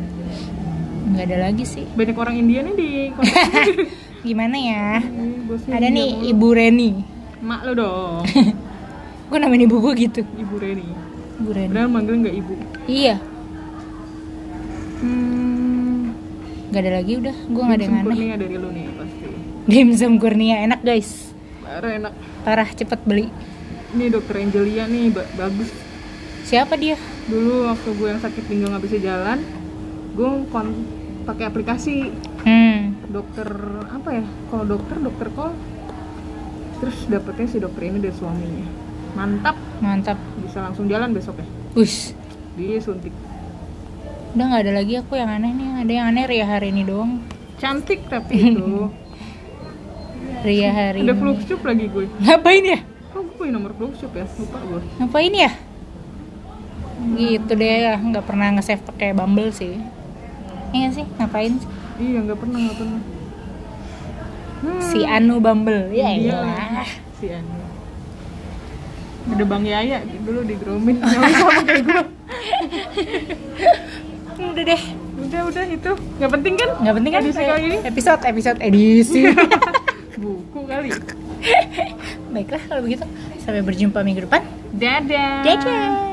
Speaker 1: Nggak ada lagi sih.
Speaker 2: Banyak orang India nih di
Speaker 1: Gimana ya?
Speaker 2: Bosnya
Speaker 1: Ada nih
Speaker 2: mulu.
Speaker 1: Ibu Reni.
Speaker 2: Mak lo dong.
Speaker 1: Gue namain ibu gue gitu.
Speaker 2: Ibu Reni.
Speaker 1: Ibu Reni.
Speaker 2: Padahal manggil nggak ibu.
Speaker 1: Iya.
Speaker 2: Hmm.
Speaker 1: Gak ada lagi udah. Gue nggak ada yang aneh.
Speaker 2: Kurnia dari lu nih pasti.
Speaker 1: Dimsum Kurnia enak guys.
Speaker 2: Parah enak.
Speaker 1: Parah cepet beli.
Speaker 2: Ini dokter Angelia nih ba- bagus.
Speaker 1: Siapa dia?
Speaker 2: Dulu waktu gue yang sakit pinggang nggak bisa jalan, gue kon pakai aplikasi
Speaker 1: Hmm.
Speaker 2: Dokter apa ya? Kalau dokter dokter call. Terus dapetnya si dokter ini dari suaminya. Mantap,
Speaker 1: Mantap.
Speaker 2: bisa langsung jalan besok ya.
Speaker 1: Wush.
Speaker 2: Dia suntik.
Speaker 1: Udah nggak ada lagi aku yang aneh nih. Ada yang aneh Ria hari ini doang.
Speaker 2: Cantik tapi itu.
Speaker 1: Ria hari
Speaker 2: Ada fluxup lagi gue.
Speaker 1: Ngapain ya?
Speaker 2: Oh, gue punya nomor fluxup ya? Lupa gue.
Speaker 1: Ngapain ya? Gitu deh, nggak pernah nge-save pakai Bumble sih. Iya sih, ngapain sih?
Speaker 2: Iya, nggak pernah, nggak pernah. Hmm.
Speaker 1: Si Anu Bumble, ya
Speaker 2: Iya
Speaker 1: iyalah.
Speaker 2: si Anu. Ada Bang Yaya dulu di sama kayak gue.
Speaker 1: Udah deh,
Speaker 2: Udah, udah itu. Nggak penting kan?
Speaker 1: nggak penting kan?
Speaker 2: Edisi kali ini?
Speaker 1: Episode, episode edisi.
Speaker 2: Buku kali.
Speaker 1: Baiklah kalau begitu, sampai berjumpa minggu depan.
Speaker 2: Dadah.
Speaker 1: Dadah.